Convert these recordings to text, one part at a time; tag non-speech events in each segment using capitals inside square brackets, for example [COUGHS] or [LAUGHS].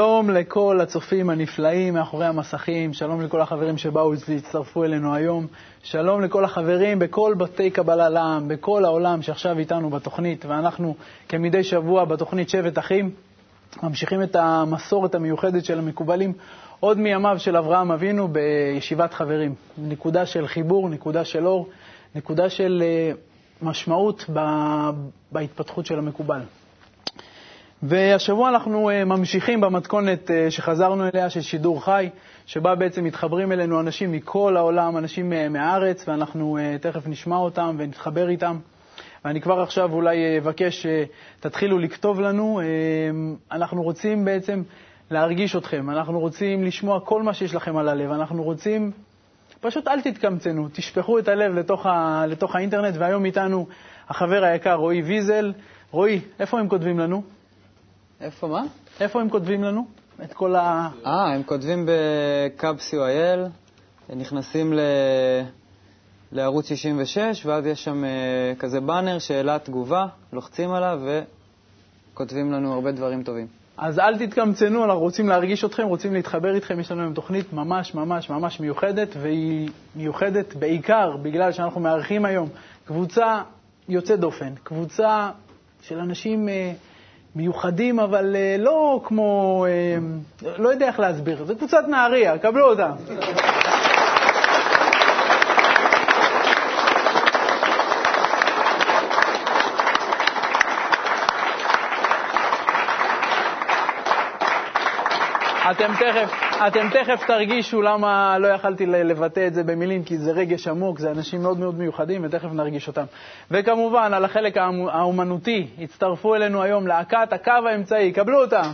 שלום לכל הצופים הנפלאים מאחורי המסכים, שלום לכל החברים שבאו והצטרפו אלינו היום, שלום לכל החברים בכל בתי קבלה לעם, בכל העולם שעכשיו איתנו בתוכנית, ואנחנו כמדי שבוע בתוכנית שבט אחים ממשיכים את המסורת המיוחדת של המקובלים עוד מימיו של אברהם אבינו בישיבת חברים. נקודה של חיבור, נקודה של אור, נקודה של אה, משמעות בהתפתחות של המקובל. והשבוע אנחנו אה, ממשיכים במתכונת אה, שחזרנו אליה, של שידור חי, שבה בעצם מתחברים אלינו אנשים מכל העולם, אנשים מהארץ, ואנחנו תכף נשמע אותם ונתחבר איתם. ואני כבר עכשיו אולי אבקש שתתחילו לכתוב לנו. אנחנו רוצים בעצם להרגיש אתכם, אנחנו רוצים לשמוע כל מה שיש לכם על הלב, אנחנו רוצים, פשוט אל תתקמצנו, תשפכו את הלב לתוך, ה, לתוך האינטרנט, והיום איתנו החבר היקר רועי ויזל. רועי, איפה הם כותבים לנו? איפה מה? איפה הם כותבים לנו? את כל ה... אה, הם כותבים בקאב.co.il, נכנסים ל... לערוץ 66, ואז יש שם uh, כזה באנר, שאלה, תגובה, לוחצים עליו וכותבים לנו הרבה דברים טובים. אז אל תתקמצנו, אנחנו רוצים להרגיש אתכם, רוצים להתחבר איתכם. יש לנו היום תוכנית ממש ממש ממש מיוחדת, והיא מיוחדת בעיקר בגלל שאנחנו מארחים היום קבוצה יוצאת דופן, קבוצה של אנשים אה, מיוחדים, אבל אה, לא כמו, אה, לא יודע איך להסביר, זו קבוצת נהריה, קבלו אותה. אתם תכף, אתם תכף תרגישו למה לא יכלתי לבטא את זה במילים, כי זה רגש עמוק, זה אנשים מאוד מאוד מיוחדים, ותכף נרגיש אותם. וכמובן, על החלק האומנותי, הצטרפו אלינו היום להקת הקו האמצעי, קבלו אותם.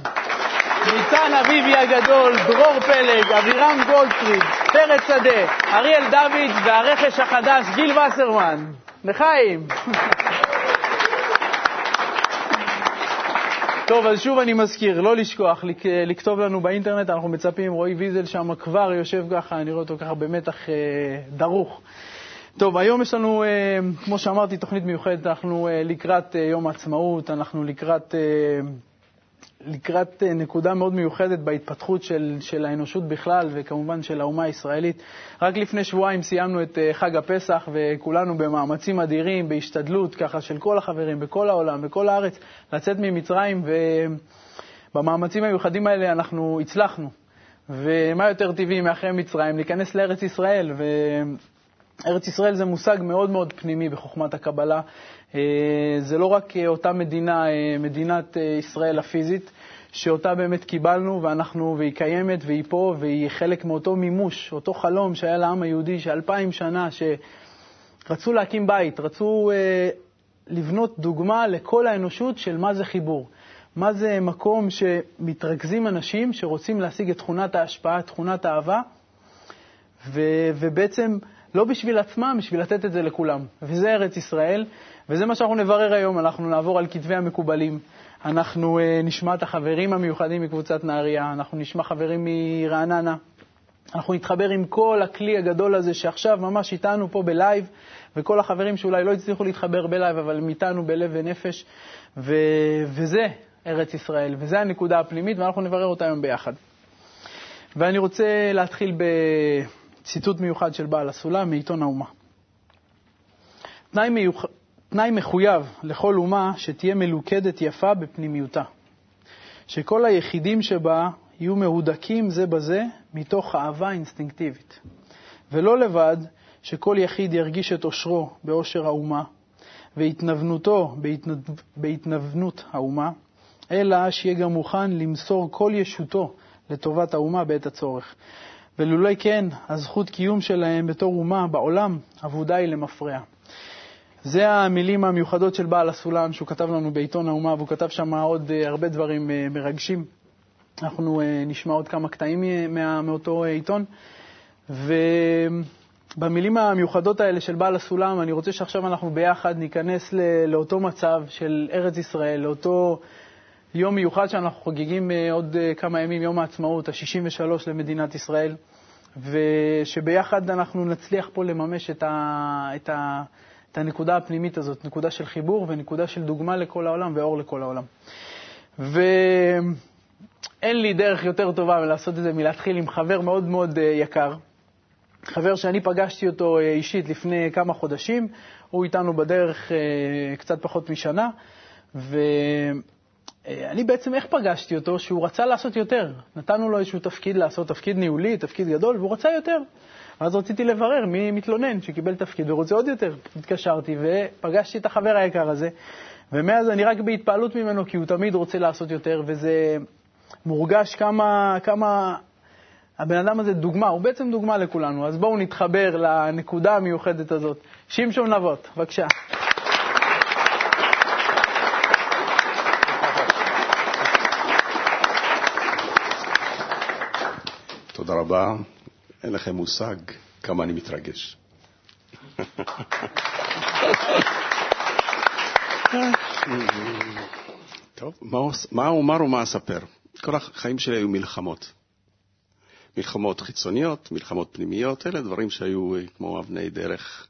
ניצן אביבי הגדול, דרור פלג, אבירם גולדפריד, פרץ שדה, אריאל דוד והרכש החדש גיל וסרמן. לחיים. [LAUGHS] טוב, אז שוב אני מזכיר, לא לשכוח, לכתוב לנו באינטרנט, אנחנו מצפים, רועי ויזל שם כבר יושב ככה, אני רואה אותו ככה במתח אה, דרוך. טוב, היום יש לנו, אה, כמו שאמרתי, תוכנית מיוחדת, אנחנו אה, לקראת אה, יום העצמאות, אנחנו לקראת... אה, לקראת אה, נקודה מאוד מיוחדת בהתפתחות של, של האנושות בכלל, וכמובן של האומה הישראלית. רק לפני שבועיים סיימנו את אה, חג הפסח, וכולנו במאמצים אדירים, בהשתדלות ככה של כל החברים בכל העולם, בכל הארץ, לצאת ממצרים, ובמאמצים המיוחדים האלה אנחנו הצלחנו. ומה יותר טבעי מאחרי מצרים? להיכנס לארץ ישראל. וארץ ישראל זה מושג מאוד מאוד פנימי בחוכמת הקבלה. אה, זה לא רק אותה מדינה, מדינת ישראל הפיזית, שאותה באמת קיבלנו, ואנחנו, והיא קיימת, והיא פה, והיא חלק מאותו מימוש, אותו חלום שהיה לעם היהודי, שאלפיים שנה, שרצו להקים בית, רצו אה, לבנות דוגמה לכל האנושות של מה זה חיבור. מה זה מקום שמתרכזים אנשים שרוצים להשיג את תכונת ההשפעה, תכונת האהבה, ו- ובעצם לא בשביל עצמם, בשביל לתת את זה לכולם. וזה ארץ ישראל, וזה מה שאנחנו נברר היום. אנחנו נעבור על כתבי המקובלים. אנחנו uh, נשמע את החברים המיוחדים מקבוצת נהריה, אנחנו נשמע חברים מרעננה, אנחנו נתחבר עם כל הכלי הגדול הזה שעכשיו ממש איתנו פה בלייב, וכל החברים שאולי לא הצליחו להתחבר בלייב, אבל הם איתנו בלב ונפש, ו... וזה ארץ ישראל, וזו הנקודה הפנימית, ואנחנו נברר אותה היום ביחד. ואני רוצה להתחיל בציטוט מיוחד של בעל הסולם מעיתון האומה. תנאי מיוח... תנאי מחויב לכל אומה שתהיה מלוכדת יפה בפנימיותה, שכל היחידים שבה יהיו מהודקים זה בזה מתוך אהבה אינסטינקטיבית, ולא לבד שכל יחיד ירגיש את עושרו בעושר האומה והתנוונותו בהתנוונות האומה, אלא שיהיה גם מוכן למסור כל ישותו לטובת האומה בעת הצורך. ולולא כן, הזכות קיום שלהם בתור אומה בעולם אבודה היא למפרע. זה המילים המיוחדות של בעל הסולם שהוא כתב לנו בעיתון האומה, והוא כתב שם עוד אה, הרבה דברים אה, מרגשים. אנחנו אה, נשמע עוד כמה קטעים מאותו עיתון. ובמילים המיוחדות האלה של בעל הסולם, אני רוצה שעכשיו אנחנו ביחד ניכנס לאותו מצב של ארץ ישראל, לאותו יום מיוחד שאנחנו חוגגים עוד כמה ימים, יום העצמאות, ה-63 למדינת ישראל, ושביחד אנחנו נצליח פה לממש את ה... את ה את הנקודה הפנימית הזאת, נקודה של חיבור ונקודה של דוגמה לכל העולם ואור לכל העולם. אין לי דרך יותר טובה מלעשות את זה מלהתחיל עם חבר מאוד מאוד יקר. חבר שאני פגשתי אותו אישית לפני כמה חודשים, הוא איתנו בדרך קצת פחות משנה, ואני בעצם, איך פגשתי אותו? שהוא רצה לעשות יותר. נתנו לו איזשהו תפקיד לעשות, תפקיד ניהולי, תפקיד גדול, והוא רצה יותר. ואז רציתי לברר מי מתלונן שקיבל תפקיד ורוצה עוד יותר. התקשרתי ופגשתי את החבר היקר הזה, ומאז אני רק בהתפעלות ממנו, כי הוא תמיד רוצה לעשות יותר, וזה מורגש כמה, כמה הבן אדם הזה דוגמה, הוא בעצם דוגמה לכולנו. אז בואו נתחבר לנקודה המיוחדת הזאת. שמשון נבות, בבקשה. תודה רבה. אין לכם מושג כמה אני מתרגש. טוב, מה אומר ומה אספר? כל החיים שלי היו מלחמות. מלחמות חיצוניות, מלחמות פנימיות, אלה דברים שהיו כמו אבני דרך.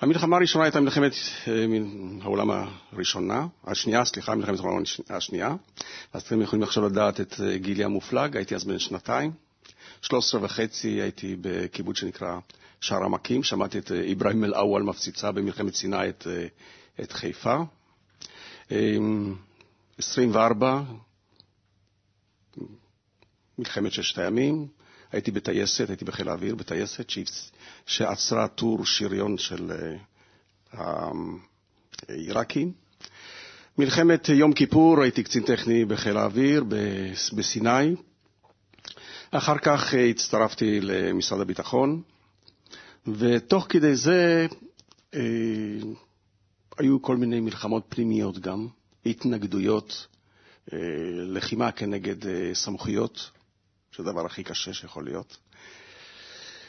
המלחמה הראשונה הייתה מלחמת העולם הראשונה, השנייה, סליחה, מלחמת העולם השנייה. אז אתם יכולים עכשיו לדעת את גילי המופלג, הייתי אז בן שנתיים. 13 וחצי הייתי בקיבוץ שנקרא שער עמקים, שמעתי את אברהים אל-אוול מפציצה במלחמת סיני את, את חיפה. 24, מלחמת ששת הימים, הייתי בטייסת, הייתי בחיל האוויר, בטייסת שעצרה טור שריון של העיראקים. מלחמת יום כיפור, הייתי קצין טכני בחיל האוויר בסיני. אחר כך הצטרפתי למשרד הביטחון, ותוך כדי זה אה, היו כל מיני מלחמות פנימיות גם, התנגדויות, אה, לחימה כנגד אה, סמכויות, שזה הדבר הכי קשה שיכול להיות.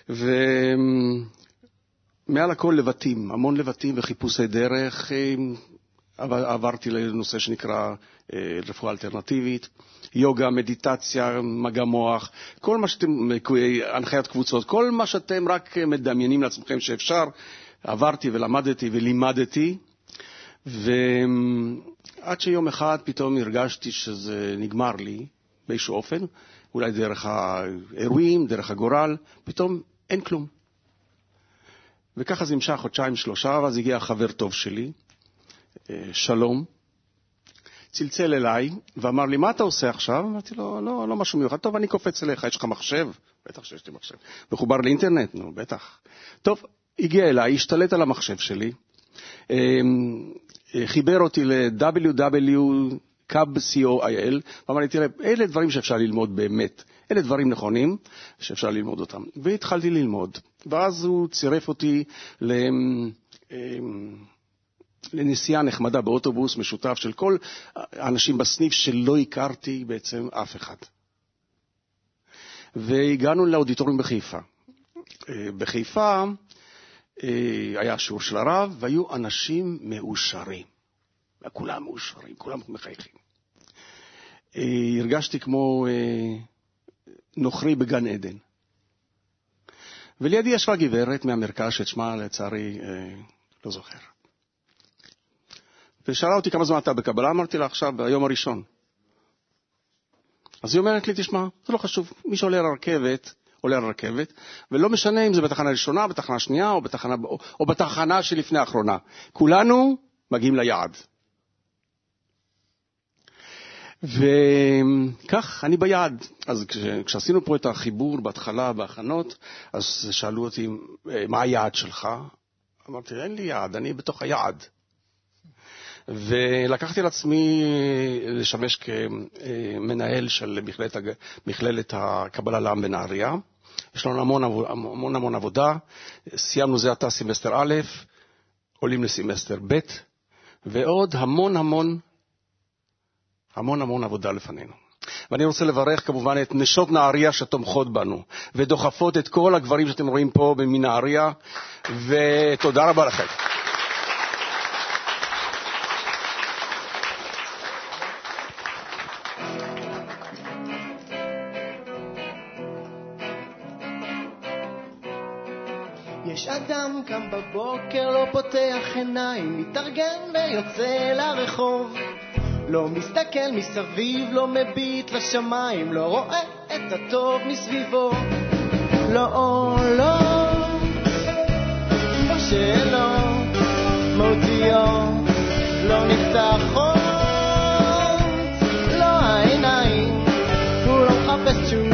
ומעל הכל לבטים, המון לבטים וחיפושי דרך. עברתי לנושא שנקרא רפואה אלטרנטיבית, יוגה, מדיטציה, מגע מוח, כל מה שאתם, הנחיית קבוצות, כל מה שאתם רק מדמיינים לעצמכם שאפשר, עברתי ולמדתי ולימדתי, ועד שיום אחד פתאום הרגשתי שזה נגמר לי באיזשהו אופן, אולי דרך האירועים, דרך הגורל, פתאום אין כלום. וככה זה נמשך חודשיים, שלושה, ואז הגיע חבר טוב שלי, שלום, צלצל אליי ואמר לי, מה אתה עושה עכשיו? אמרתי לו, לא, לא משהו מיוחד. טוב, אני קופץ אליך, יש לך מחשב? בטח שיש לי מחשב. מחובר לאינטרנט? נו, בטח. טוב, הגיע אליי, השתלט על המחשב שלי, חיבר אותי ל-www.cub.co.il, ואמר לי, תראה, אלה דברים שאפשר ללמוד באמת. אלה דברים נכונים שאפשר ללמוד אותם. והתחלתי ללמוד. ואז הוא צירף אותי ל... לנסיעה נחמדה באוטובוס משותף של כל האנשים בסניף שלא הכרתי בעצם אף אחד. והגענו לאודיטוריום בחיפה. בחיפה היה שיעור של הרב, והיו אנשים מאושרים. כולם מאושרים, כולם מחייכים. הרגשתי כמו נוכרי בגן עדן. ולידי ישבה גברת מהמרכז, שאת שמה לצערי לא זוכר. ושאלה אותי כמה זמן אתה בקבלה, אמרתי לה עכשיו, ביום הראשון. אז היא אומרת לי, תשמע, זה לא חשוב, מי שעולה לרכבת, עולה לרכבת, ולא משנה אם זה בתחנה ראשונה, בתחנה שנייה, או בתחנה, או, או בתחנה שלפני האחרונה. כולנו מגיעים ליעד. וכך, אני ביעד. אז כש, כשעשינו פה את החיבור בהתחלה, בהכנות, אז שאלו אותי, מה היעד שלך? אמרתי, אין לי יעד, אני בתוך היעד. ולקחתי על עצמי לשמש כמנהל של מכללת, מכללת הקבלה לעם בנהריה. יש לנו המון, המון המון עבודה. סיימנו זה עתה סמסטר א', עולים לסמסטר ב', ועוד המון המון, המון המון עבודה לפנינו. ואני רוצה לברך כמובן את נשות נהריה שתומכות בנו, ודוחפות את כל הגברים שאתם רואים פה מנהריה, ותודה רבה לכם. בבוקר, לא פותח עיניים, מתארגן ויוצא לרחוב. לא מסתכל מסביב, לא מביט לשמיים, לא רואה את הטוב מסביבו. לא, לא, בשאלות מהותיות לא נפתחות, לא העיניים, הוא לא מחפש תשובות,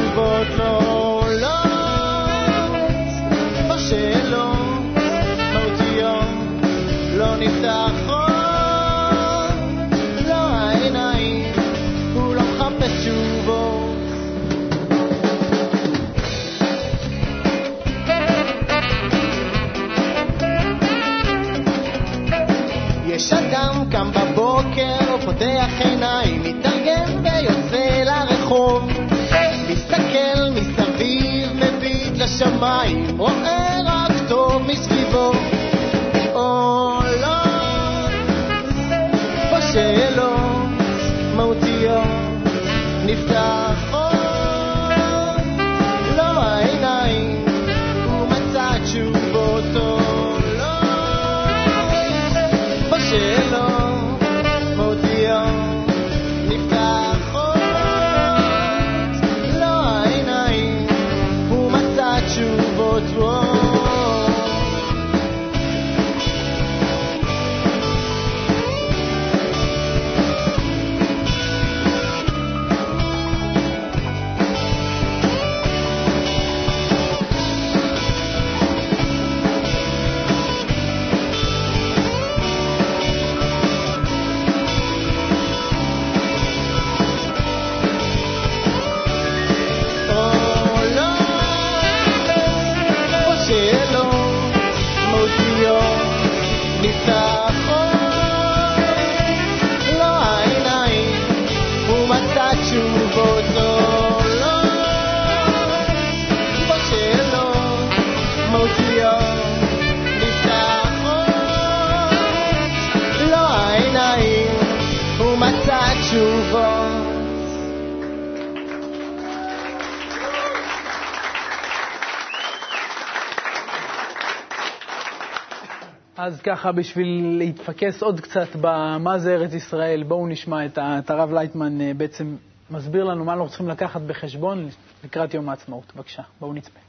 אז ככה, בשביל להתפקס עוד קצת במה זה ארץ ישראל, בואו נשמע את הרב לייטמן אה, בעצם מסביר לנו מה אנחנו צריכים לקחת בחשבון לקראת יום העצמאות. בבקשה, בואו נצפה.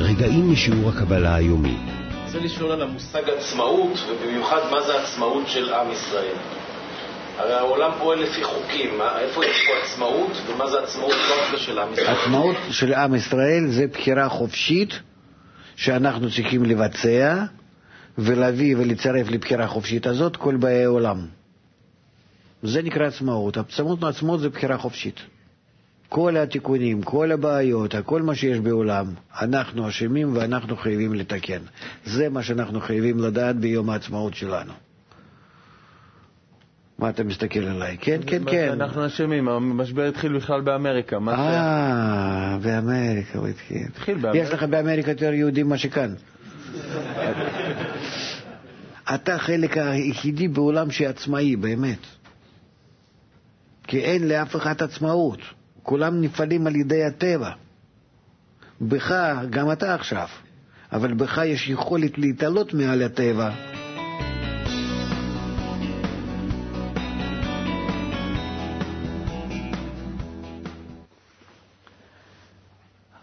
רגעים משיעור הקבלה היומי. רוצה לשאול על המושג עצמאות, ובמיוחד מה זה עצמאות של עם ישראל. הרי העולם פועל לפי חוקים, איפה יש פה עצמאות, ומה זה עצמאות דווקא של עם ישראל? עצמאות של עם ישראל זה בחירה חופשית שאנחנו צריכים לבצע ולהביא ולצרף לבחירה חופשית הזאת כל באי העולם. זה נקרא עצמאות. עצמאות עצמאות זה בחירה חופשית. כל התיקונים, כל הבעיות, כל מה שיש בעולם, אנחנו אשמים ואנחנו חייבים לתקן. זה מה שאנחנו חייבים לדעת ביום העצמאות שלנו. מה אתה מסתכל עליי? כן, כן, כן. אנחנו אשמים, המשבר התחיל בכלל באמריקה. אה, באמריקה הוא התחיל. התחיל באמריקה. יש לך באמריקה יותר יהודים מה שכאן. אתה החלק היחידי בעולם שעצמאי, באמת. כי אין לאף אחד עצמאות. כולם נפעלים על ידי הטבע. בך, גם אתה עכשיו, אבל בך יש יכולת להתעלות מעל הטבע.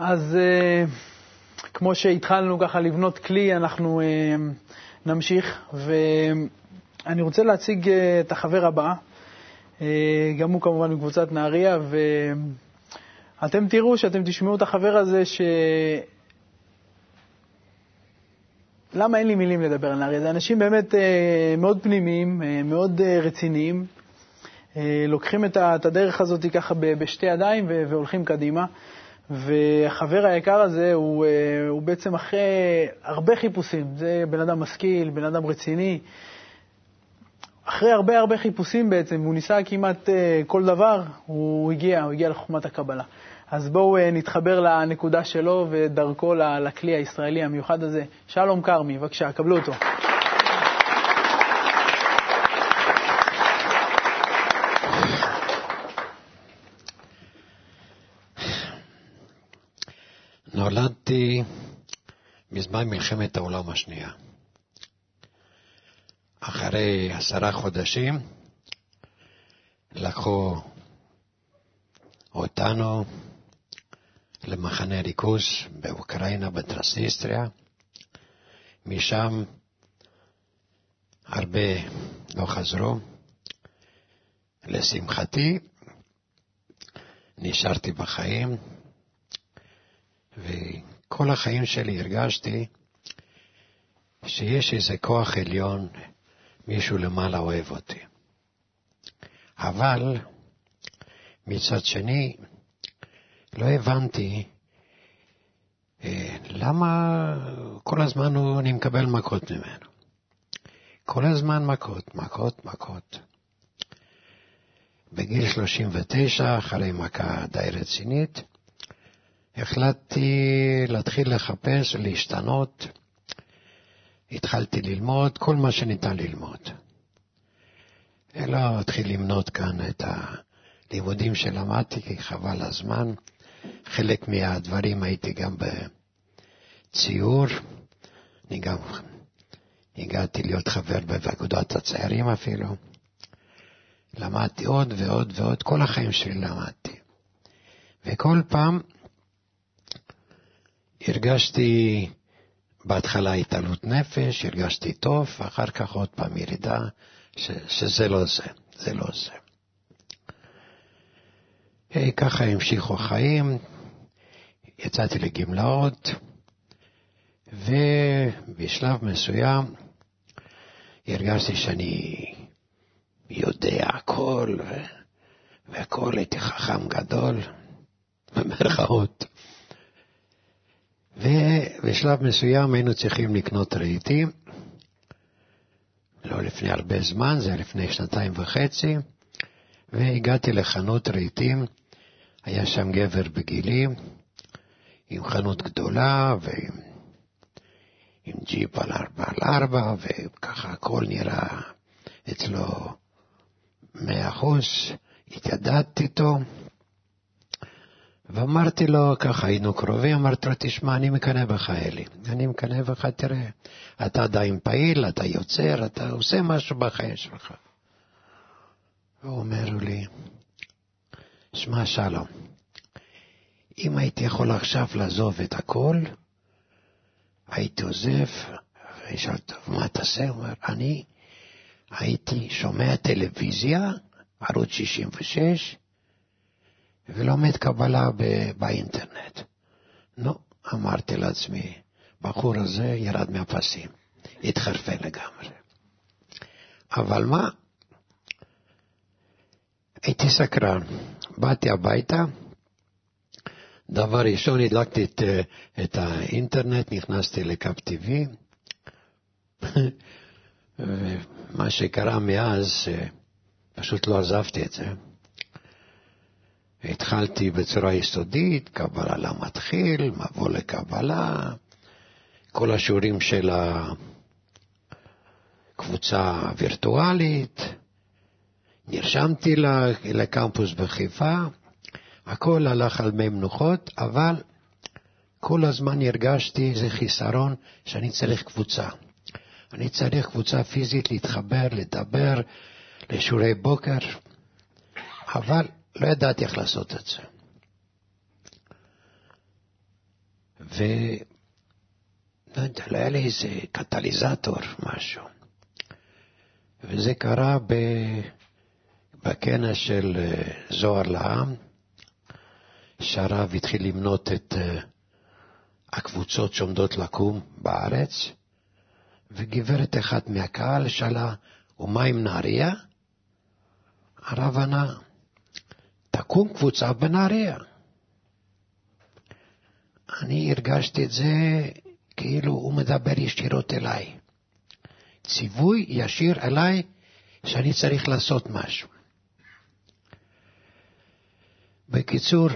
אז אה, כמו שהתחלנו ככה לבנות כלי, אנחנו אה, נמשיך, ואני רוצה להציג אה, את החבר הבא, אה, גם הוא כמובן מקבוצת נהריה, ואתם תראו שאתם תשמעו את החבר הזה, ש... למה אין לי מילים לדבר על נהריה? זה אנשים באמת אה, מאוד פנימיים, אה, מאוד אה, רציניים, לוקחים את הדרך הזאת ככה בשתי ידיים והולכים קדימה. והחבר היקר הזה הוא, אה, הוא בעצם אחרי הרבה חיפושים. זה בן אדם משכיל, בן אדם רציני. אחרי הרבה הרבה חיפושים בעצם, הוא ניסה כמעט אה, כל דבר, הוא הגיע, הוא הגיע לחוכמת הקבלה. אז בואו אה, נתחבר לנקודה שלו ודרכו לכלי הישראלי המיוחד הזה. שלום כרמי, בבקשה, קבלו אותו. בזמן מלחמת העולם השנייה. אחרי עשרה חודשים לקחו אותנו למחנה ריכוז באוקראינה, בטרנסניסטריה. משם הרבה לא חזרו. לשמחתי, נשארתי בחיים, וכל החיים שלי הרגשתי שיש איזה כוח עליון, מישהו למעלה אוהב אותי. אבל מצד שני, לא הבנתי אה, למה כל הזמן אני מקבל מכות ממנו. כל הזמן מכות, מכות, מכות. בגיל 39, אחרי מכה די רצינית, החלטתי להתחיל לחפש, להשתנות. התחלתי ללמוד כל מה שניתן ללמוד. לא אתחיל למנות כאן את הלימודים שלמדתי, כי חבל הזמן. חלק מהדברים הייתי גם בציור. אני גם הגעתי להיות חבר באגודת הצעירים אפילו. למדתי עוד ועוד ועוד, כל החיים שלי למדתי. וכל פעם הרגשתי בהתחלה התעלות נפש, הרגשתי טוב, ואחר כך עוד פעם ירידה, ש, שזה לא זה, זה לא זה. Hey, ככה המשיכו החיים, יצאתי לגמלאות, ובשלב מסוים הרגשתי שאני יודע הכל, והכל הייתי חכם גדול, [LAUGHS] במרכאות. ובשלב מסוים היינו צריכים לקנות רהיטים, לא לפני הרבה זמן, זה היה לפני שנתיים וחצי, והגעתי לחנות רהיטים, היה שם גבר בגילי, עם חנות גדולה ועם עם ג'יפ על ארבע על ארבע, וככה הכל נראה אצלו מאה אחוז, התיידדתי איתו, ואמרתי לו, ככה היינו קרובים, אמרתי לו, תשמע, אני מקנא בך, אלי. אני מקנא בך, תראה, אתה עדיין פעיל, אתה יוצר, אתה עושה משהו בחיים שלך. הוא אומר לי, שמע, שלום, אם הייתי יכול עכשיו לעזוב את הכל, הייתי עוזב, וישאל, טוב, מה תעשה? הוא אומר, אני הייתי שומע טלוויזיה, ערוץ 66, ולומד קבלה באינטרנט. נו, אמרתי לעצמי, בחור הזה ירד מהפסים, התחרפן לגמרי. אבל מה? הייתי סקרן. באתי הביתה, דבר ראשון, הדלקתי את, את האינטרנט, נכנסתי לקאפ TV, [LAUGHS] ומה שקרה מאז, פשוט לא עזבתי את זה. התחלתי בצורה יסודית, קבלה למתחיל, מבוא לקבלה, כל השיעורים של הקבוצה הווירטואלית, נרשמתי לקמפוס בחיפה, הכל הלך על מי מנוחות, אבל כל הזמן הרגשתי איזה חיסרון שאני צריך קבוצה. אני צריך קבוצה פיזית להתחבר, לדבר, לשיעורי בוקר, אבל לא ידעתי איך לעשות את זה. ו... לא יודע, לא היה לי איזה קטליזטור, משהו. וזה קרה ב... בכנס של אה, זוהר לעם, שהרב התחיל למנות את אה, הקבוצות שעומדות לקום בארץ, וגברת אחת מהקהל שאלה, ומה עם נהריה? הרב ענה, תקום קבוצה בנהריה. אני הרגשתי את זה כאילו הוא מדבר ישירות אליי. ציווי ישיר אליי שאני צריך לעשות משהו. בקיצור,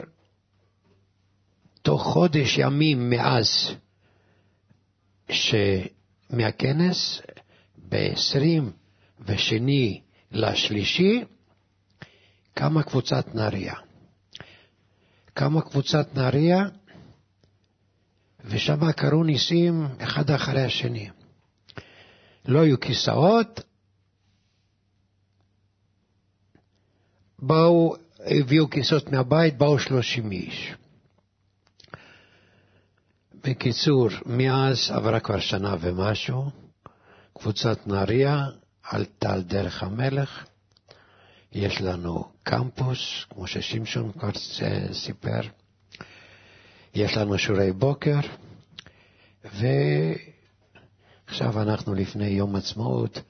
תוך חודש ימים מאז שמהכנס, ב-22 לשלישי, קמה קבוצת נהריה. קמה קבוצת נהריה, ושם קרו ניסים אחד אחרי השני. לא היו כיסאות, באו, הביאו כיסאות מהבית, באו שלושים איש. בקיצור, מאז עברה כבר שנה ומשהו, קבוצת נהריה עלתה על דרך המלך, יש לנו קמפוס, כמו ששמשון כבר סיפר, יש לנו שיעורי בוקר, ועכשיו אנחנו לפני יום עצמאות,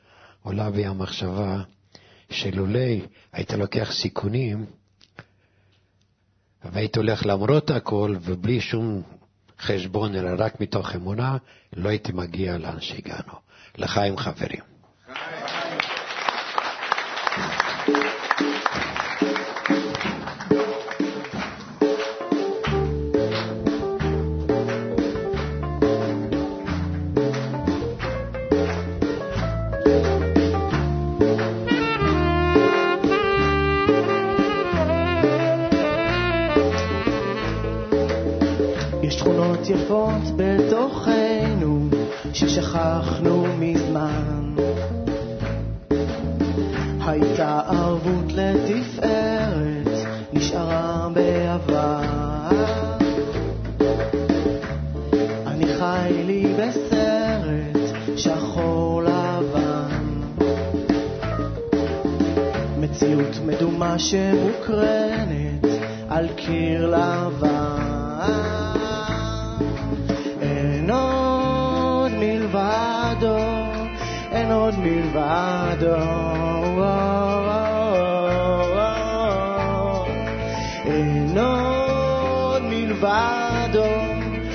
עולה בי המחשבה שלולי היית לוקח סיכונים והיית הולך למרות הכל ובלי שום חשבון, אלא רק מתוך אמונה, לא הייתי מגיע לאן שהגענו. לחיים חברים. מלבדו. אין עוד מלבדו,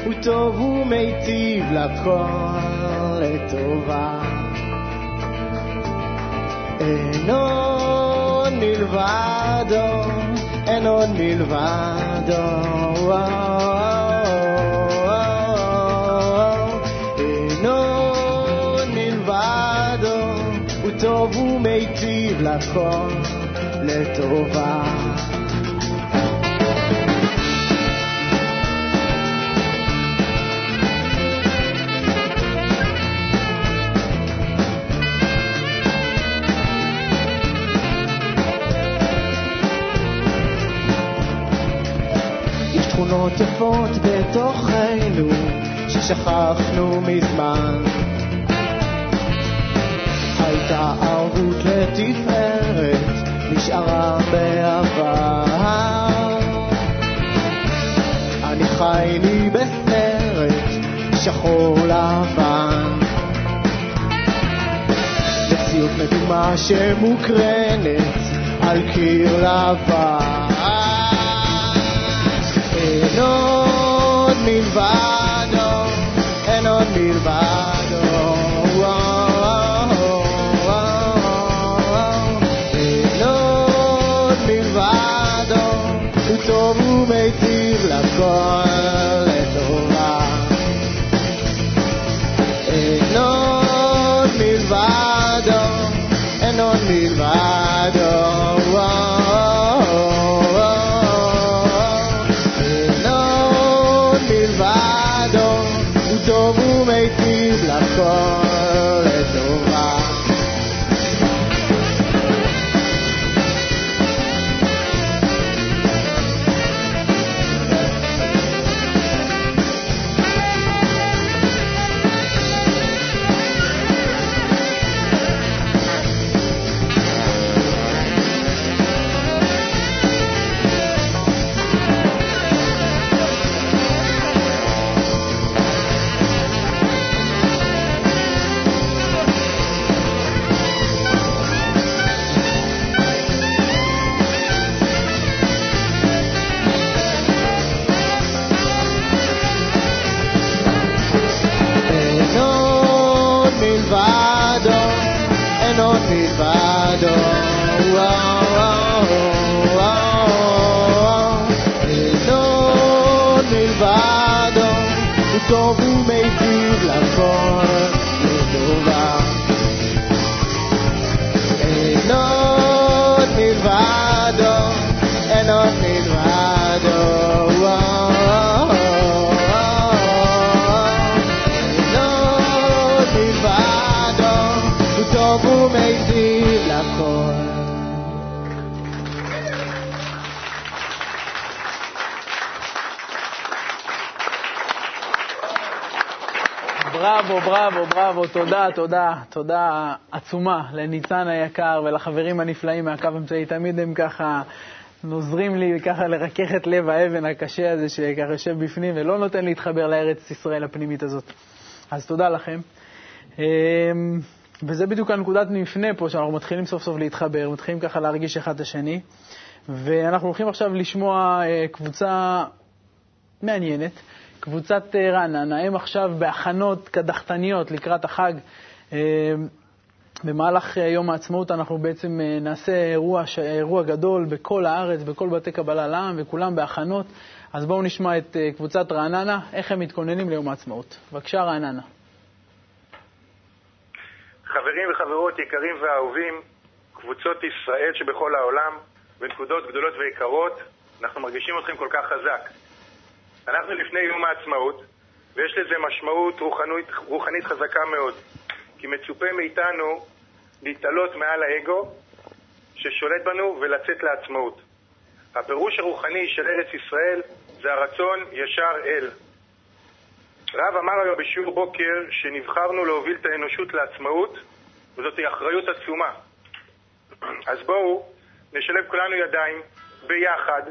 הוא טוב ומיטיב לכל לטובה. אין עוד מלבדו, אין עוד מלבדו. אין טוב ומיטיב לכל לטובה. יש תכונות יפות בתוכנו ששכחנו מזמן. הייתה ערבות לתפארת, נשארה בעבר. אני חי לי בסרט שחור לבן. מציאות מדומה שמוקרנת על קיר לבן. אין עוד מלבדו, הוא בראבו, בראבו, בראבו, תודה, תודה, תודה עצומה לניצן היקר ולחברים הנפלאים מהקו האמצעי. תמיד הם ככה נוזרים לי ככה לרכך את לב האבן הקשה הזה שככה יושב בפנים ולא נותן להתחבר לארץ ישראל הפנימית הזאת. אז תודה לכם. אמ, וזה בדיוק הנקודת מפנה פה, שאנחנו מתחילים סוף סוף להתחבר, מתחילים ככה להרגיש אחד את השני. ואנחנו הולכים עכשיו לשמוע אה, קבוצה מעניינת, קבוצת אה, רעננה. הם עכשיו בהכנות קדחתניות לקראת החג. אה, במהלך יום העצמאות אנחנו בעצם נעשה אירוע, אירוע גדול בכל הארץ, בכל בתי קבלה לעם, וכולם בהכנות. אז בואו נשמע את קבוצת רעננה, איך הם מתכוננים ליום העצמאות. בבקשה, רעננה. חברים וחברות יקרים ואהובים, קבוצות ישראל שבכל העולם, בנקודות גדולות ויקרות, אנחנו מרגישים אתכם כל כך חזק. אנחנו לפני יום העצמאות, ויש לזה משמעות רוחנית, רוחנית חזקה מאוד, כי מצופה מאיתנו להתעלות מעל האגו ששולט בנו ולצאת לעצמאות. הפירוש הרוחני של ארץ ישראל זה הרצון ישר אל. רב אמר היום בשיעור בוקר שנבחרנו להוביל את האנושות לעצמאות, וזאת אחריות עצומה. אז בואו נשלב כולנו ידיים ביחד,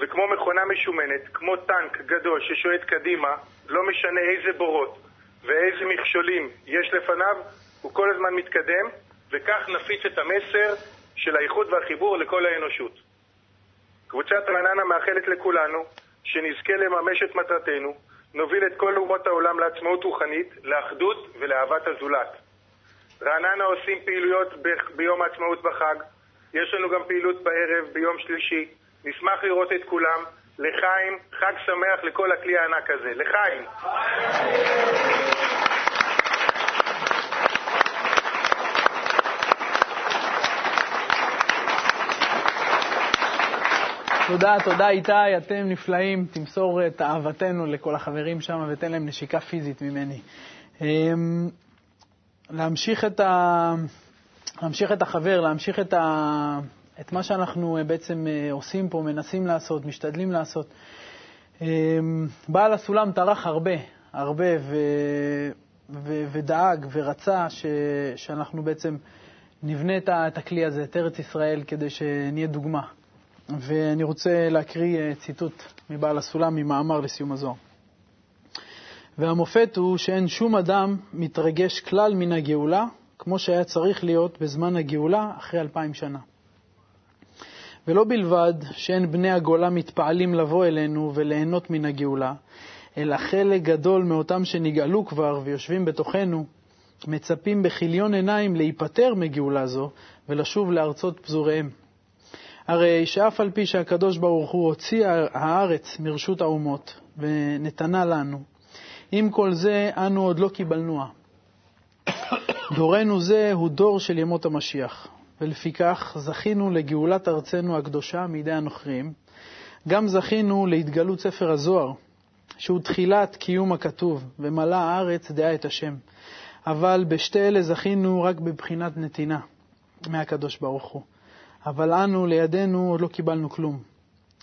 וכמו מכונה משומנת, כמו טנק גדול ששועט קדימה, לא משנה איזה בורות ואיזה מכשולים יש לפניו, הוא כל הזמן מתקדם, וכך נפיץ את המסר של האיחוד והחיבור לכל האנושות. קבוצת רעננה מאחלת לכולנו שנזכה לממש את מטרתנו, נוביל את כל אומות העולם לעצמאות רוחנית, לאחדות ולאהבת הזולת. רעננה עושים פעילויות ב- ביום העצמאות בחג, יש לנו גם פעילות בערב, ביום שלישי. נשמח לראות את כולם. לחיים, חג שמח לכל הכלי הענק הזה. לחיים. תודה, תודה איתי, אתם נפלאים. תמסור את אהבתנו לכל החברים שם ותן להם נשיקה פיזית ממני. אמ, להמשיך את, ה... להמשיך את החבר, להמשיך את, ה... את מה שאנחנו אה, בעצם אה, עושים פה, מנסים לעשות, משתדלים לעשות. אמ, בעל הסולם טרח הרבה, הרבה, ו... ו... ודאג ורצה ש... שאנחנו בעצם נבנה את הכלי הזה, את ארץ ישראל, כדי שנהיה דוגמה. ואני רוצה להקריא אה, ציטוט מבעל הסולם, ממאמר לסיום הזוהר. והמופת הוא שאין שום אדם מתרגש כלל מן הגאולה, כמו שהיה צריך להיות בזמן הגאולה אחרי אלפיים שנה. ולא בלבד שאין בני הגולה מתפעלים לבוא אלינו וליהנות מן הגאולה, אלא חלק גדול מאותם שנגאלו כבר ויושבים בתוכנו, מצפים בכיליון עיניים להיפטר מגאולה זו ולשוב לארצות פזוריהם. הרי שאף על פי שהקדוש ברוך הוא הוציא הארץ מרשות האומות ונתנה לנו, עם כל זה אנו עוד לא קיבלנוה. [COUGHS] דורנו זה הוא דור של ימות המשיח, ולפיכך זכינו לגאולת ארצנו הקדושה מידי הנוכרים, גם זכינו להתגלות ספר הזוהר, שהוא תחילת קיום הכתוב, ומלא הארץ דעה את השם. אבל בשתי אלה זכינו רק בבחינת נתינה מהקדוש ברוך הוא. אבל אנו לידינו עוד לא קיבלנו כלום,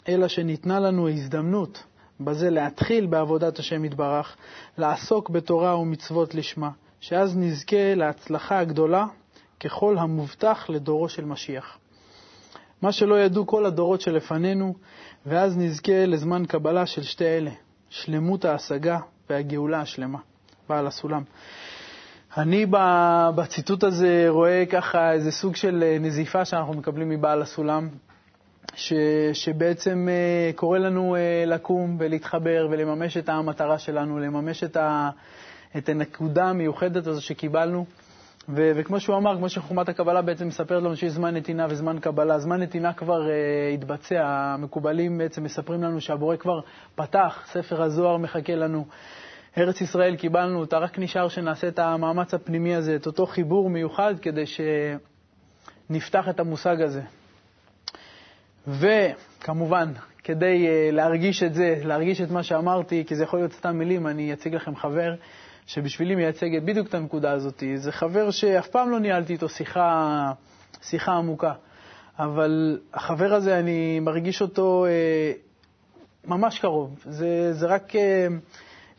אלא שניתנה לנו הזדמנות בזה להתחיל בעבודת השם יתברך, לעסוק בתורה ומצוות לשמה, שאז נזכה להצלחה הגדולה ככל המובטח לדורו של משיח. מה שלא ידעו כל הדורות שלפנינו, ואז נזכה לזמן קבלה של שתי אלה, שלמות ההשגה והגאולה השלמה. בעל הסולם. אני בציטוט הזה רואה ככה איזה סוג של נזיפה שאנחנו מקבלים מבעל הסולם, ש, שבעצם uh, קורא לנו uh, לקום ולהתחבר ולממש את המטרה שלנו, לממש את, ה, את הנקודה המיוחדת הזו שקיבלנו. ו, וכמו שהוא אמר, כמו שחוכמת הקבלה בעצם מספרת לנו שיש זמן נתינה וזמן קבלה, זמן נתינה כבר uh, התבצע, המקובלים בעצם מספרים לנו שהבורא כבר פתח, ספר הזוהר מחכה לנו. ארץ ישראל קיבלנו אותה, רק נשאר שנעשה את המאמץ הפנימי הזה, את אותו חיבור מיוחד, כדי שנפתח את המושג הזה. וכמובן, כדי uh, להרגיש את זה, להרגיש את מה שאמרתי, כי זה יכול להיות סתם מילים, אני אציג לכם חבר שבשבילי מייצג בדיוק את הנקודה הזאת. זה חבר שאף פעם לא ניהלתי איתו שיחה, שיחה עמוקה, אבל החבר הזה, אני מרגיש אותו uh, ממש קרוב. זה, זה רק uh,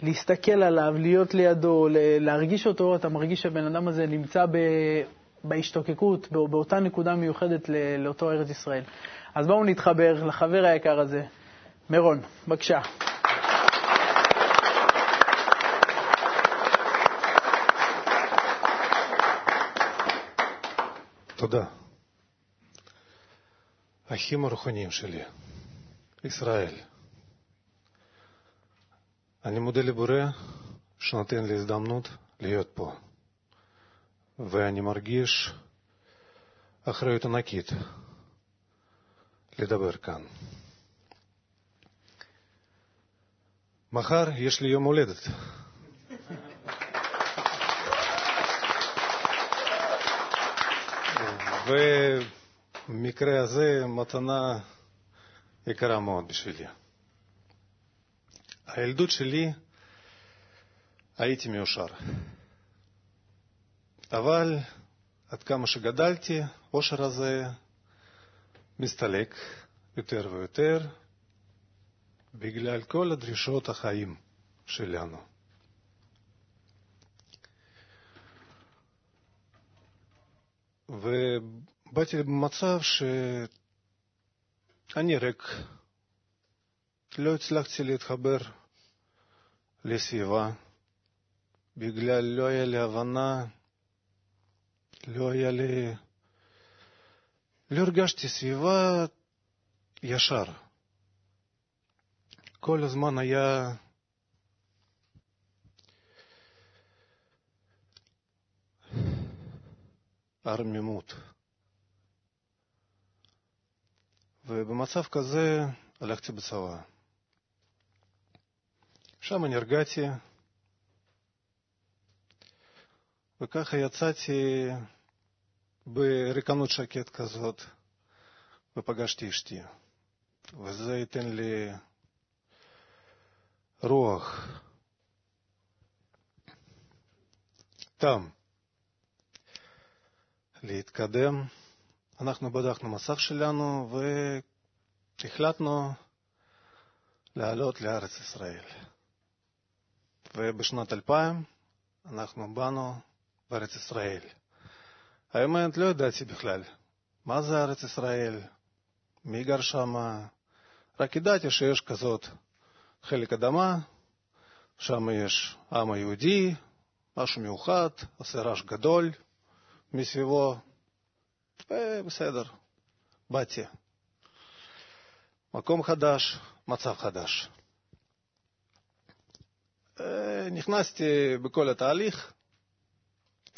להסתכל עליו, להיות לידו, להרגיש אותו, אתה מרגיש שהבן אדם הזה נמצא ב... בהשתוקקות, בא- באותה נקודה מיוחדת לאותו ארץ ישראל. אז בואו נתחבר לחבר היקר הזה. מירון, בבקשה. תודה. אחים הרוחניים שלי, ישראל, אני מודה לבורא שנותן לי הזדמנות להיות פה, ואני מרגיש אחריות ענקית לדבר כאן. מחר יש לי יום הולדת. ובמקרה הזה מתנה יקרה מאוד בשבילי. הילדות שלי הייתי מיושר. אבל עד כמה שגדלתי, העושר הזה מסתלק יותר ויותר בגלל כל הדרישות החיים שלנו. ובאתי במצב שאני ריק, לא הצלחתי להתחבר לסביבה, בגלל לא היה לי הבנה, לא היה לי... לא הרגשתי סביבה ישר. כל הזמן היה ערממות. ובמצב כזה הלכתי בצבא. שם נרגעתי, וככה יצאתי בריקנות שקט כזאת, ופגשתי אשתי. וזה ייתן לי רוח, טעם. להתקדם. אנחנו בדקנו מסך שלנו והחלטנו לעלות לארץ ישראל. ובשנת 2000 אנחנו באנו בארץ ישראל. האמת, לא ידעתי בכלל מה זה ארץ ישראל, מי גר שם, רק ידעתי שיש כזאת חלק אדמה, שם יש עם היהודי, משהו מיוחד, עושה רעש גדול, מסביבו, ובסדר, באתי. מקום חדש, מצב חדש. נכנסתי בכל התהליך,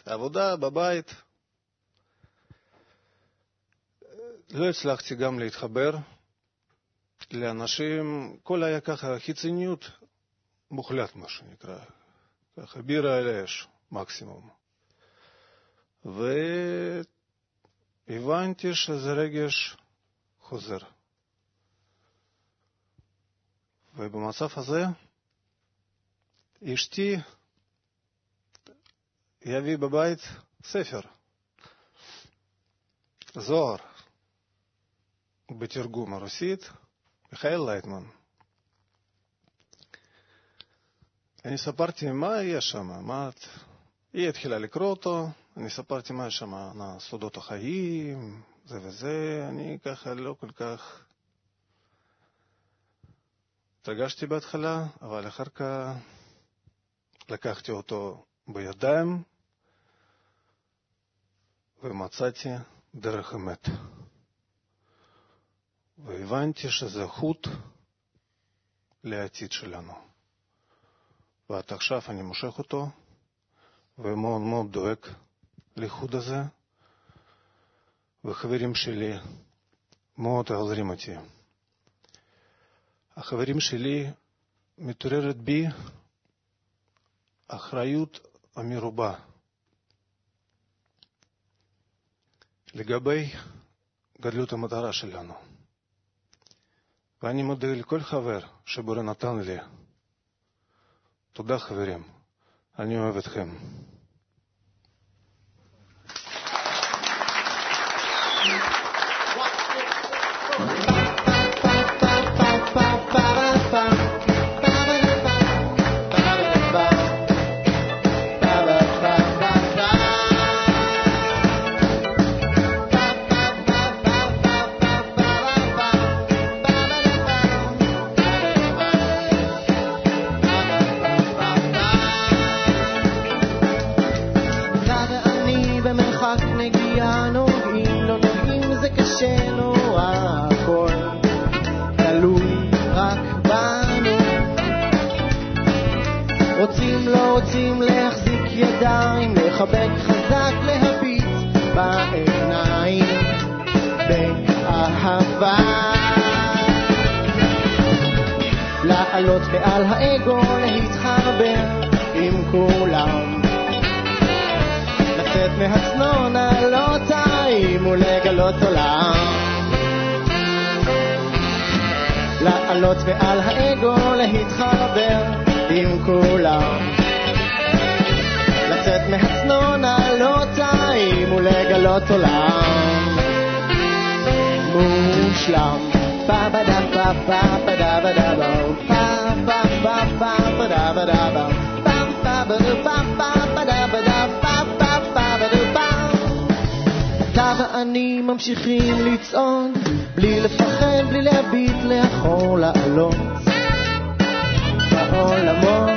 עבודה בבית. לא הצלחתי גם להתחבר לאנשים, כל היה ככה חיצוניות מוחלט, מה שנקרא. ככה בירה על האש, מקסימום. והבנתי שזה רגש חוזר. ובמצב הזה אשתי יביא בבית ספר, זוהר, בתרגום הרוסית, מיכאל לייטמן. אני ספרתי מה יש שם, מה... היא התחילה לקרוא אותו, אני ספרתי מה שם, סודות החיים, זה וזה, אני ככה לא כל כך התרגשתי בהתחלה, אבל אחר כך לקחתי אותו בידיים ומצאתי דרך אמת. והבנתי שזה חוט לעתיד שלנו. ועד עכשיו אני מושך אותו, ומאוד מאוד דואג לחוט הזה, וחברים שלי מאוד עוזרים אותי. החברים שלי מתעוררת בי אחריות המרובה לגבי גדלות המטרה שלנו. ואני מודה לכל חבר שבורא נתן לי. תודה חברים, אני אוהב אתכם. לעלות מעל האגו, להתחבר עם כולם. לצאת מהצנון הלוטיים ולגלות עולם. לעלות מעל האגו, להתחבר עם כולם. לצאת מהצנון הלוטיים ולגלות עולם. מושלם. Ba ממשיכים לצעוד בלי לפחד, בלי להביט לאחור לעלות. בעולמות.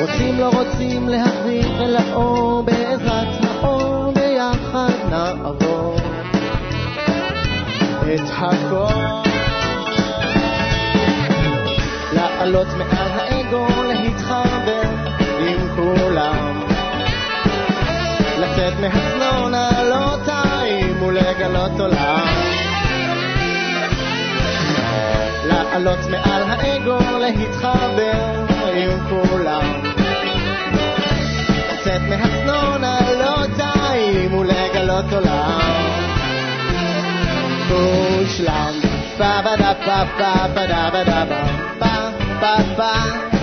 רוצים לא רוצים להחזיר אל האור בעזרת האור ביחד נעבור את הכל. לעלות מעל האגו, להתחבר עם כולם. לצאת מהצנון הלוטיים ולגלות עולם. לעלות מעל האגו, להתחבר עם כולם. לצאת מהצנון הלוטיים ולגלות עולם מושלם. פה ba da pa pa pa da ba da ba pa pa pa.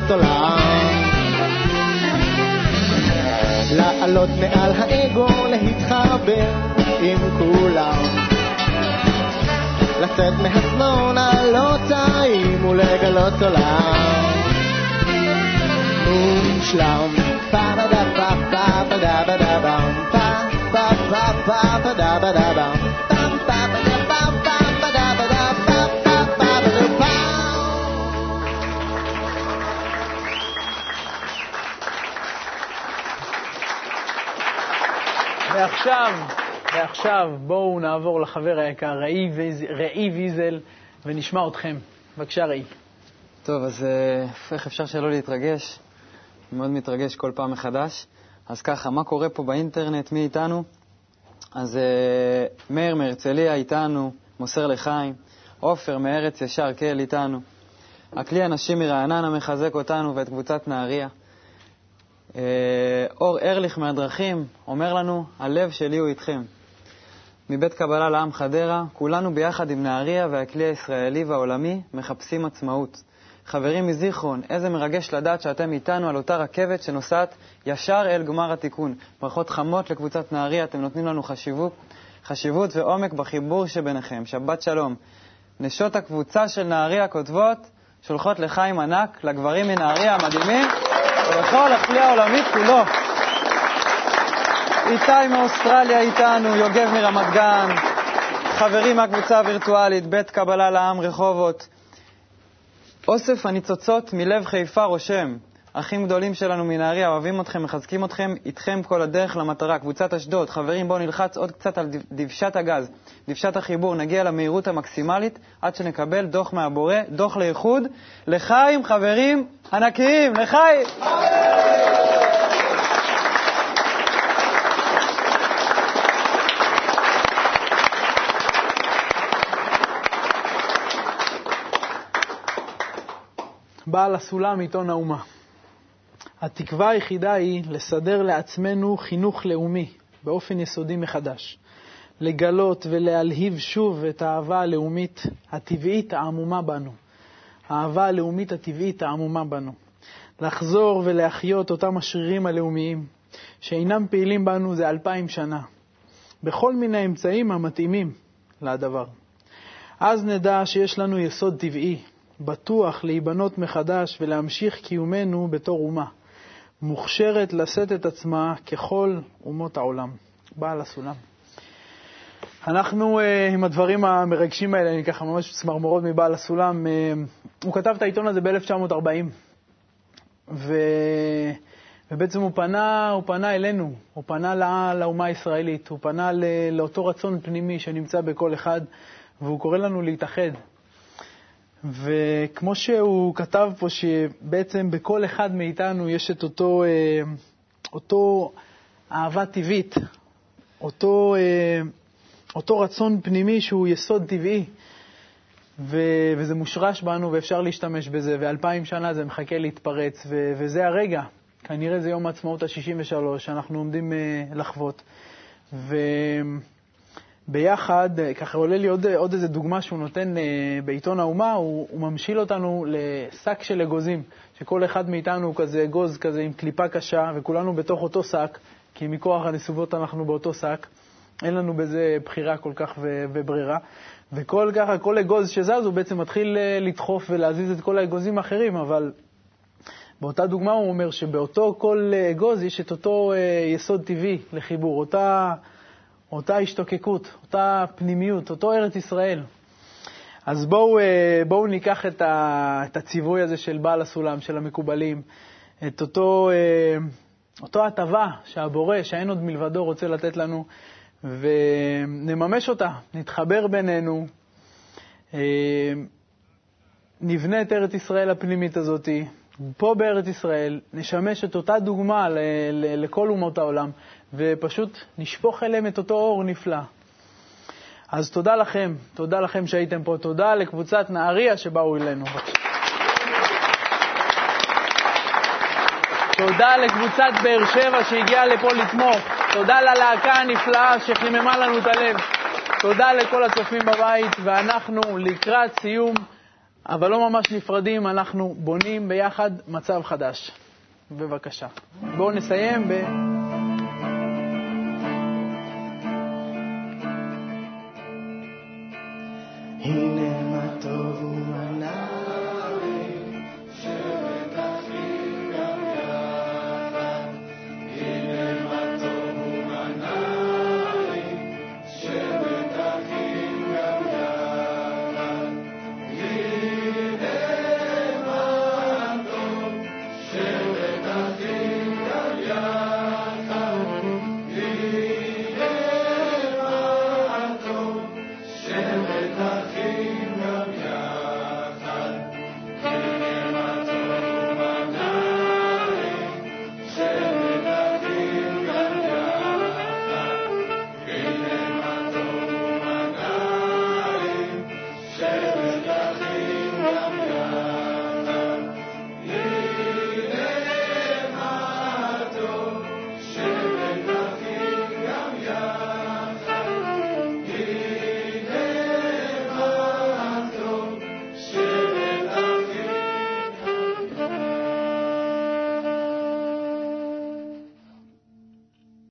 ולגלות עולם. לעלות מעל האגו, להתחבר עם כולם. לצאת מהצנון הלוטיים ולגלות עולם. מושלם. pa ba da pa pa ba da ba da ba pa pa pa pa ba da ba da ba ועכשיו, ועכשיו בואו נעבור לחבר היקר ראי, ויז, ראי ויזל ונשמע אתכם. בבקשה, ראי. טוב, אז אה, איך אפשר שלא להתרגש? אני מאוד מתרגש כל פעם מחדש. אז ככה, מה קורה פה באינטרנט? מי איתנו? אז אה, מאיר מהרצליה איתנו, מוסר לחיים. עופר מארץ ישר קל איתנו. הכלי הנשים מרעננה מחזק אותנו ואת קבוצת נהריה. אה, אור ארליך מהדרכים אומר לנו, הלב שלי הוא איתכם. מבית קבלה לעם חדרה, כולנו ביחד עם נהריה והכלי הישראלי והעולמי מחפשים עצמאות. חברים מזיכרון, איזה מרגש לדעת שאתם איתנו על אותה רכבת שנוסעת ישר אל גמר התיקון. ברכות חמות לקבוצת נהריה, אתם נותנים לנו חשיבות, חשיבות ועומק בחיבור שביניכם. שבת שלום. נשות הקבוצה של נהריה כותבות, שולחות לחיים ענק לגברים מנהריה המדהימים ולכל הכלי העולמי כולו. איתי מאוסטרליה איתנו, יוגב מרמת גן, חברים מהקבוצה הווירטואלית, בית קבלה לעם רחובות. אוסף הניצוצות מלב חיפה רושם, אחים גדולים שלנו מנהריה, אוהבים אתכם, מחזקים אתכם, איתכם כל הדרך למטרה. קבוצת אשדוד, חברים, בואו נלחץ עוד קצת על דבשת הגז, דבשת החיבור, נגיע למהירות המקסימלית עד שנקבל דוח מהבורא, דוח לאיחוד. לחיים, חברים ענקיים, לחיים! בעל הסולם עיתון האומה. התקווה היחידה היא לסדר לעצמנו חינוך לאומי באופן יסודי מחדש, לגלות ולהלהיב שוב את האהבה הלאומית הטבעית העמומה בנו, האהבה הלאומית הטבעית העמומה בנו, לחזור ולהחיות אותם השרירים הלאומיים שאינם פעילים בנו זה אלפיים שנה, בכל מיני אמצעים המתאימים לדבר. אז נדע שיש לנו יסוד טבעי, בטוח להיבנות מחדש ולהמשיך קיומנו בתור אומה, מוכשרת לשאת את עצמה ככל אומות העולם. בעל הסולם. אנחנו, uh, עם הדברים המרגשים האלה, אני ככה ממש צמרמורות מבעל הסולם, uh, הוא כתב את העיתון הזה ב-1940, ו... ובעצם הוא פנה, הוא פנה אלינו, הוא פנה לא, לאומה הישראלית, הוא פנה ל... לאותו רצון פנימי שנמצא בכל אחד, והוא קורא לנו להתאחד. וכמו שהוא כתב פה, שבעצם בכל אחד מאיתנו יש את אותו, uh, אותו אהבה טבעית, אותו, אותו רצון פנימי שהוא יסוד טבעי, ו- וזה מושרש בנו ואפשר להשתמש בזה, ואלפיים שנה זה מחכה להתפרץ, ו- וזה הרגע. כנראה זה יום העצמאות ה-63 שאנחנו עומדים uh, לחוות. וביחד, ככה עולה לי עוד, עוד איזה דוגמה שהוא נותן uh, בעיתון האומה, הוא, הוא ממשיל אותנו לשק של אגוזים, שכל אחד מאיתנו הוא כזה אגוז כזה עם קליפה קשה, וכולנו בתוך אותו שק, כי מכוח הנסיבות אנחנו באותו שק. אין לנו בזה בחירה כל כך וברירה. וכל ככה, כל אגוז שזז, הוא בעצם מתחיל אה, לדחוף ולהזיז את כל האגוזים האחרים, אבל באותה דוגמה הוא אומר שבאותו כל אה, אגוז יש את אותו אה, יסוד טבעי לחיבור, אותה, אותה השתוקקות, אותה פנימיות, אותו ארץ ישראל. אז בואו, בואו ניקח את, ה, את הציווי הזה של בעל הסולם, של המקובלים, את אותו, אותו הטבה שהבורא, שאין עוד מלבדו, רוצה לתת לנו, ונממש אותה, נתחבר בינינו, אה, נבנה את ארץ ישראל הפנימית הזאת, פה בארץ ישראל, נשמש את אותה דוגמה לכל אומות העולם, ופשוט נשפוך אליהם את אותו אור נפלא. אז תודה לכם, תודה לכם שהייתם פה, תודה לקבוצת נהריה שבאו אלינו. תודה לקבוצת באר שבע שהגיעה לפה לתמוך. תודה ללהקה הנפלאה שחיממה לנו את הלב. תודה לכל הצופים בבית, ואנחנו לקראת סיום, אבל לא ממש נפרדים, אנחנו בונים ביחד מצב חדש. בבקשה. בואו נסיים ב...